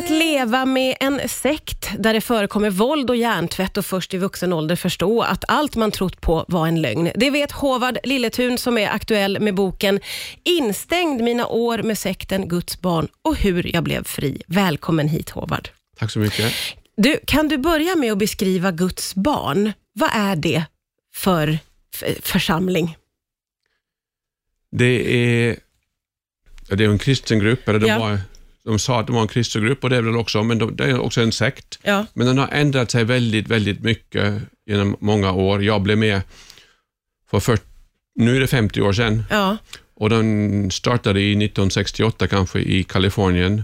att leva med en sekt där det förekommer våld och hjärntvätt och först i vuxen ålder förstå att allt man trott på var en lögn. Det vet Håvard Lilletun som är aktuell med boken Instängd mina år med sekten Guds barn och hur jag blev fri. Välkommen hit Håvard. Tack så mycket. Du, kan du börja med att beskriva Guds barn? Vad är det för församling? Det är, det är en kristen grupp, eller de, Ja. var, de sa att det var en kristen grupp och det är väl också, men de, det är också en sekt. Ja. Men den har ändrat sig väldigt, väldigt mycket genom många år. Jag blev med för 40, nu är det 50 år sedan Ja. och den startade i 1968 kanske i Kalifornien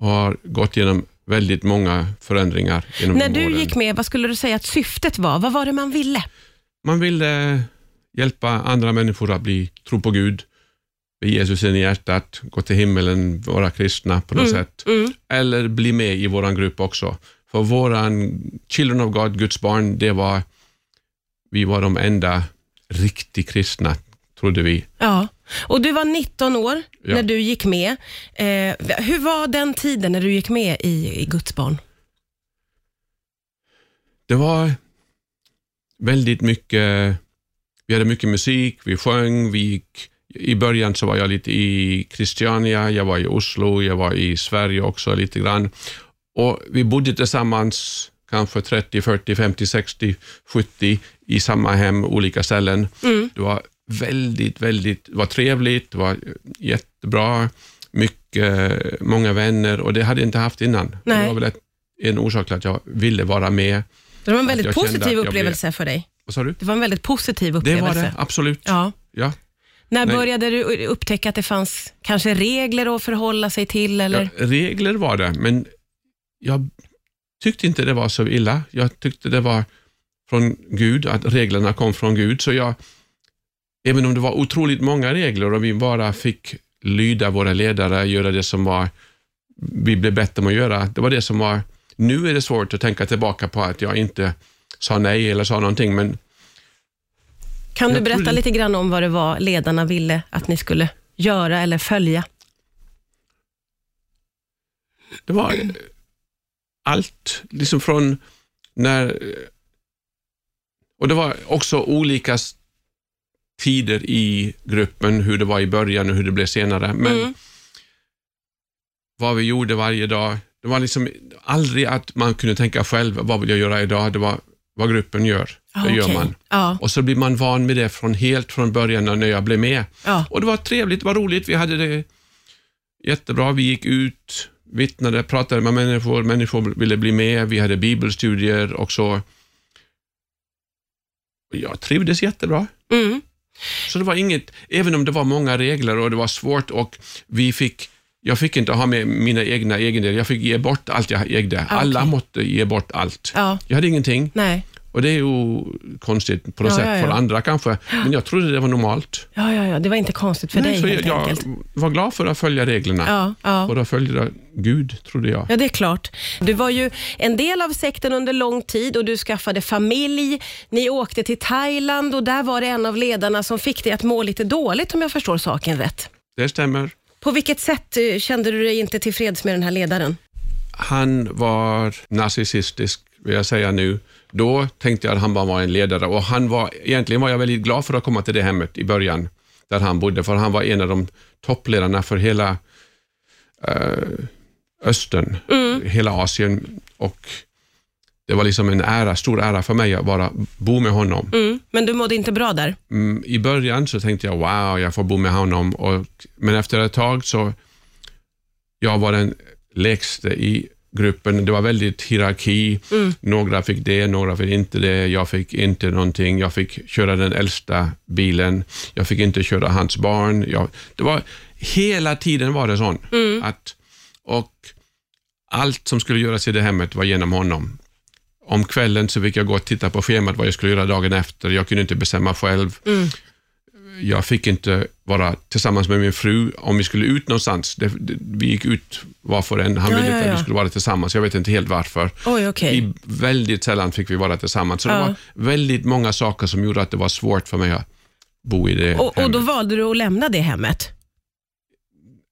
och har gått igenom väldigt många förändringar genom När de du åren. gick med, vad skulle du säga att syftet var? Vad var det man ville? Man ville hjälpa andra människor att bli, tro på Gud, Jesus in i hjärtat, gå till himmelen, vara kristna på något sätt. Mm. Eller bli med i vår grupp också. För våran Children of God, Guds barn, det var, vi var de enda riktigt kristna, trodde vi. Ja. Och du var 19 år Ja. när du gick med. Eh, hur var den tiden när du gick med i, i Guds barn? Det var väldigt mycket, vi hade mycket musik, vi sjöng, vi gick, i början så var jag lite i Christiania, jag var i Oslo, jag var i Sverige också lite grann. Och vi bodde tillsammans kanske 30, 40, 50, 60, 70 i samma hem, olika ställen. Det var väldigt, väldigt, det var trevligt, det var jättebra, mycket, många vänner och det hade jag inte haft innan. Nej. Det var väl ett, en orsak till att jag ville vara med. Det var en väldigt positiv upplevelse för dig. Vad sa du? Det var en väldigt positiv Det upplevelse. var det, absolut. Ja. Ja. När Nej. började du upptäcka att det fanns kanske regler att förhålla sig till? Eller? Ja, regler var det, men jag tyckte inte det var så illa. Jag tyckte det var från Gud, att reglerna kom från Gud. Så jag, även om det var otroligt många regler och vi bara fick lyda våra ledare, göra det som var, vi blev bättre med att göra. Det var det som var, nu är det svårt att tänka tillbaka på att jag inte sa nej eller sa någonting, men Kan du berätta lite grann om vad det var ledarna ville att ni skulle göra eller följa? Det var allt, liksom från när... Och det var också olika tider i gruppen, hur det var i början och hur det blev senare. Men Mm. vad vi gjorde varje dag, det var liksom aldrig att man kunde tänka själv, vad vill jag göra idag? Det var vad gruppen gör. Ah, det gör okej. man. Ja, Och så blir man van med det från helt från början när jag blev med. ja. Och det var trevligt, det var roligt. Vi hade det jättebra. Vi gick ut, vittnade, pratade med människor. Människor ville bli med. Vi hade bibelstudier och så. Jag trivdes jättebra. Mm. Så det var inget, även om det var många regler och det var svårt och vi fick jag fick inte ha med mina egna egendelar. Jag fick ge bort allt jag ägde. Ah, Alla måste ge bort allt. ja. Jag hade ingenting Nej. och det är ju konstigt på något Ja, sätt ja, för andra kanske. Men jag trodde det var normalt. Ja, ja, ja, det var inte konstigt för Nej, dig så helt jag, enkelt. jag var glad för att följa reglerna. Ja. Och då följde Gud, trodde jag. Ja, det är klart. Du var ju en del av sekten under lång tid och du skaffade familj. Ni åkte till Thailand och där var det en av ledarna som fick dig att må lite dåligt om jag förstår saken rätt. Det stämmer. På vilket sätt eh, kände du dig inte tillfreds med den här ledaren? Han var narcissistisk, vill jag säga nu. Då tänkte jag att han bara var en ledare och han var, egentligen var jag väldigt glad för att komma till det hemmet i början, där han bodde, för han var en av de toppledarna för hela eh, Östern, hela Asien och det var liksom en ära, stor ära för mig att bara bo med honom. Mm. Men du mådde inte bra där? Mm, I början så tänkte jag, wow, jag får bo med honom. Och, men efter ett tag så, jag var den lägste i gruppen. Det var väldigt hierarki. Några fick det, några fick inte det. Jag fick inte någonting. Jag fick köra den äldsta bilen. Jag fick inte köra hans barn. Jag, det var, hela tiden var det sån. Att, och allt som skulle göras i det hemmet var genom honom. Om kvällen så fick jag gå och titta på schemat vad jag skulle göra dagen efter. Jag kunde inte bestämma själv. Jag fick inte vara tillsammans med min fru om vi skulle ut någonstans. Det, det, vi gick ut var för en. Han Ja, ville ja, inte att ja. vi skulle vara tillsammans. Jag vet inte helt varför. Oj, okej. I väldigt sällan fick vi vara tillsammans. Så det Ja. var väldigt många saker som gjorde att det var svårt för mig att bo i det Och, och då hemmet. valde du att lämna det hemmet?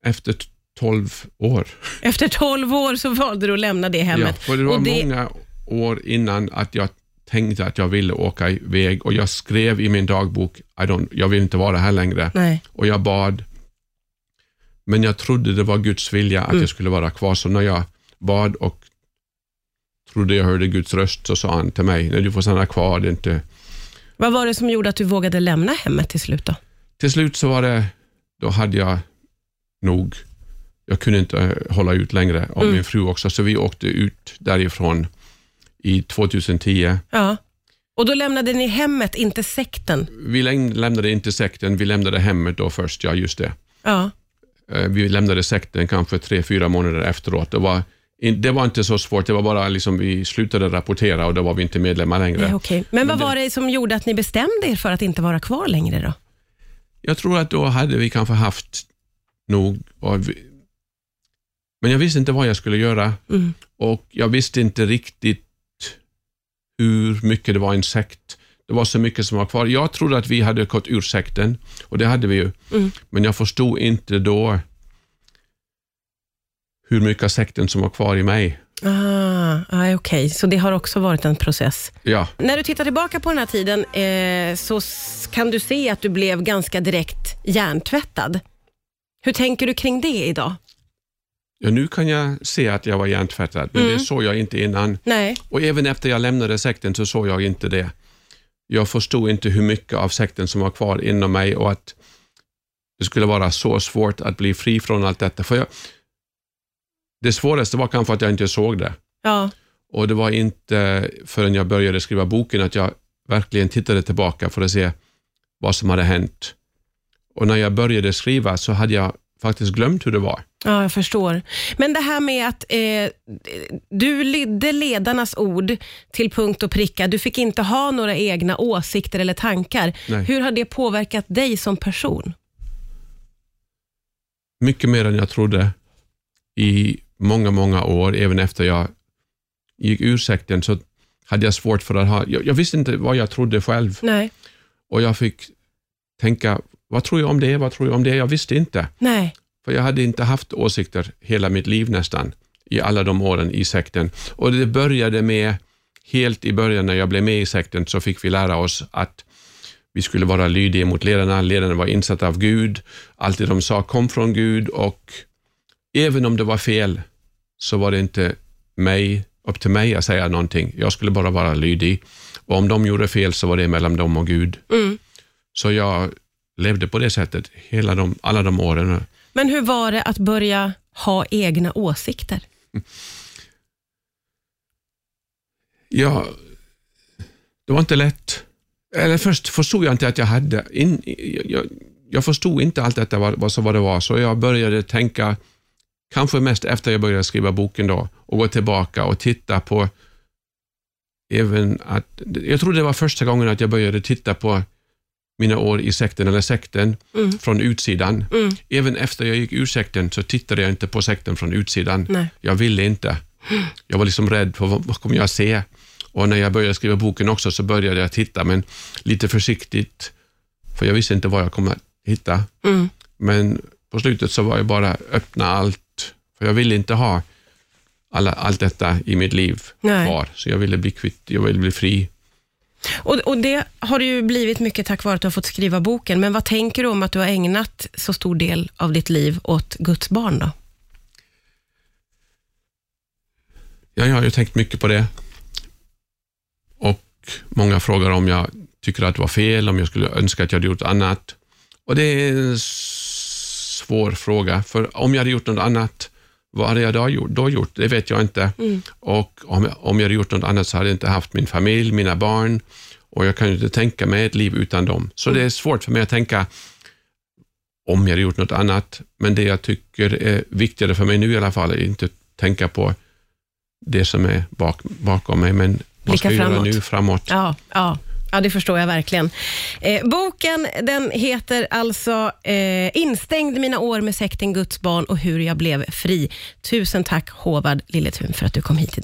Efter t- 12 år. Efter 12 år så valde du att lämna det Ja, hemmet. för det var Och det- många år innan att jag tänkte att jag ville åka iväg och jag skrev i min dagbok, I don't, jag vill inte vara här längre. Nej. Och jag bad, men jag trodde det var Guds vilja att Mm. jag skulle vara kvar. Så när jag bad och trodde jag hörde Guds röst så sa han till mig, nej du får stanna kvar. Det inte... Vad var det som gjorde att du vågade lämna hemmet till slut då? Till slut så var det, då hade jag nog, jag kunde inte hålla ut längre och Mm. min fru också, så vi åkte ut därifrån i 2010. Ja. Och då lämnade ni hemmet, inte sekten? Vi läm- lämnade inte sekten, vi lämnade hemmet då först, ja just det. Ja. Eh, Vi lämnade sekten kanske tre, fyra månader efteråt. Det var, det var inte så svårt, det var bara liksom vi slutade rapportera och då var vi inte medlemmar längre. Nej, okej. Men vad det- var det som gjorde att ni bestämde er för att inte vara kvar längre då? Jag tror att då hade vi kanske haft nog, vi, men jag visste inte vad jag skulle göra Mm. och jag visste inte riktigt hur mycket det var en sekt. Det var så mycket som var kvar. Jag trodde att vi hade gått ur sekten och det hade vi ju, Mm. men jag förstod inte då hur mycket av sekten som var kvar i mig. Ah, ah, okej. Så det har också varit en process. Ja, När du tittar tillbaka på den här tiden eh, så kan du se att du blev ganska direkt hjärntvättad. Hur tänker du kring det idag? Ja, nu kan jag se att jag var hjärntvättad, men Mm. det såg jag inte innan. Nej. Och även efter jag lämnade sekten så såg jag inte det. Jag förstod inte hur mycket av sekten som var kvar inom mig och att det skulle vara så svårt att bli fri från allt detta. För jag, det svåraste var kanske att jag inte såg det. Ja. Och det var inte förrän jag började skriva boken att jag verkligen tittade tillbaka för att se vad som hade hänt. Och när jag började skriva så hade jag faktiskt glömt hur det var. Ja, jag förstår. Men det här med att eh, du lydde ledarnas ord till punkt och pricka. Du fick inte ha några egna åsikter eller tankar. Nej. Hur har det påverkat dig som person? mycket mer än jag trodde i många, många år. Även efter jag gick ur sekten så hade jag svårt för att ha... Jag, jag visste inte vad jag trodde själv Nej. och jag fick tänka, vad tror jag om det? Vad tror jag om det? Jag visste inte. Nej. För jag hade inte haft åsikter hela mitt liv nästan, i alla de åren i sekten. Och det började med, helt i början när jag blev med i sekten, så fick vi lära oss att vi skulle vara lydiga mot ledarna. Ledarna var insatta av Gud. Allt det de sa kom från Gud och även om det var fel så var det inte mig, upp till mig att säga någonting. Jag skulle bara vara lydig. Och om de gjorde fel så var det mellan dem och Gud. Mm. Så jag levde på det sättet hela de, alla de åren. Men hur var det att börja ha egna åsikter? Ja, det var inte lätt. Eller först förstod jag inte att jag hade... In, jag, jag förstod inte allt detta, vad, vad, vad det var, så jag började tänka, kanske mest efter jag började skriva boken då, och gå tillbaka och titta på även att... Jag tror det var första gången att jag började titta på mina år i sekten, eller sekten, Mm. från utsidan. Mm. Även efter jag gick ur sekten så tittade jag inte på sekten från utsidan. Nej. Jag ville inte. Jag var liksom rädd för vad, vad kommer jag se? Och när jag började skriva boken också så började jag titta, men lite försiktigt, för jag visste inte vad jag kommer att hitta. Mm. Men på slutet så var jag bara öppna allt, för jag ville inte ha alla, allt detta i mitt liv Nej. kvar, så jag ville bli kvitt, jag ville bli fri. Och, och Det har det ju blivit mycket tack vare att du har fått skriva boken. Men vad tänker du om att du har ägnat så stor del av ditt liv åt Guds barn? Då? Ja, jag har ju tänkt mycket på det. Och många frågar om jag tycker att det var fel, om jag skulle önska att jag hade gjort annat. Och det är en svår fråga, för om jag hade gjort något annat, vad hade jag då gjort? Då gjort? Det vet jag inte. Och om jag, om jag hade gjort något annat så hade jag inte haft min familj, mina barn och jag kan ju inte tänka mig ett liv utan dem. Så det är svårt för mig att tänka om jag hade gjort något annat, men det jag tycker är viktigare för mig nu i alla fall är inte att tänka på det som är bak, bakom mig, men vad ska jag göra nu framåt? Ja, ja. Ja, det förstår jag verkligen. Eh, boken den heter alltså eh, Instängd mina år med sekten Guds barn och hur jag blev fri. Tusen tack Håvard Lilletun för att du kom hit idag.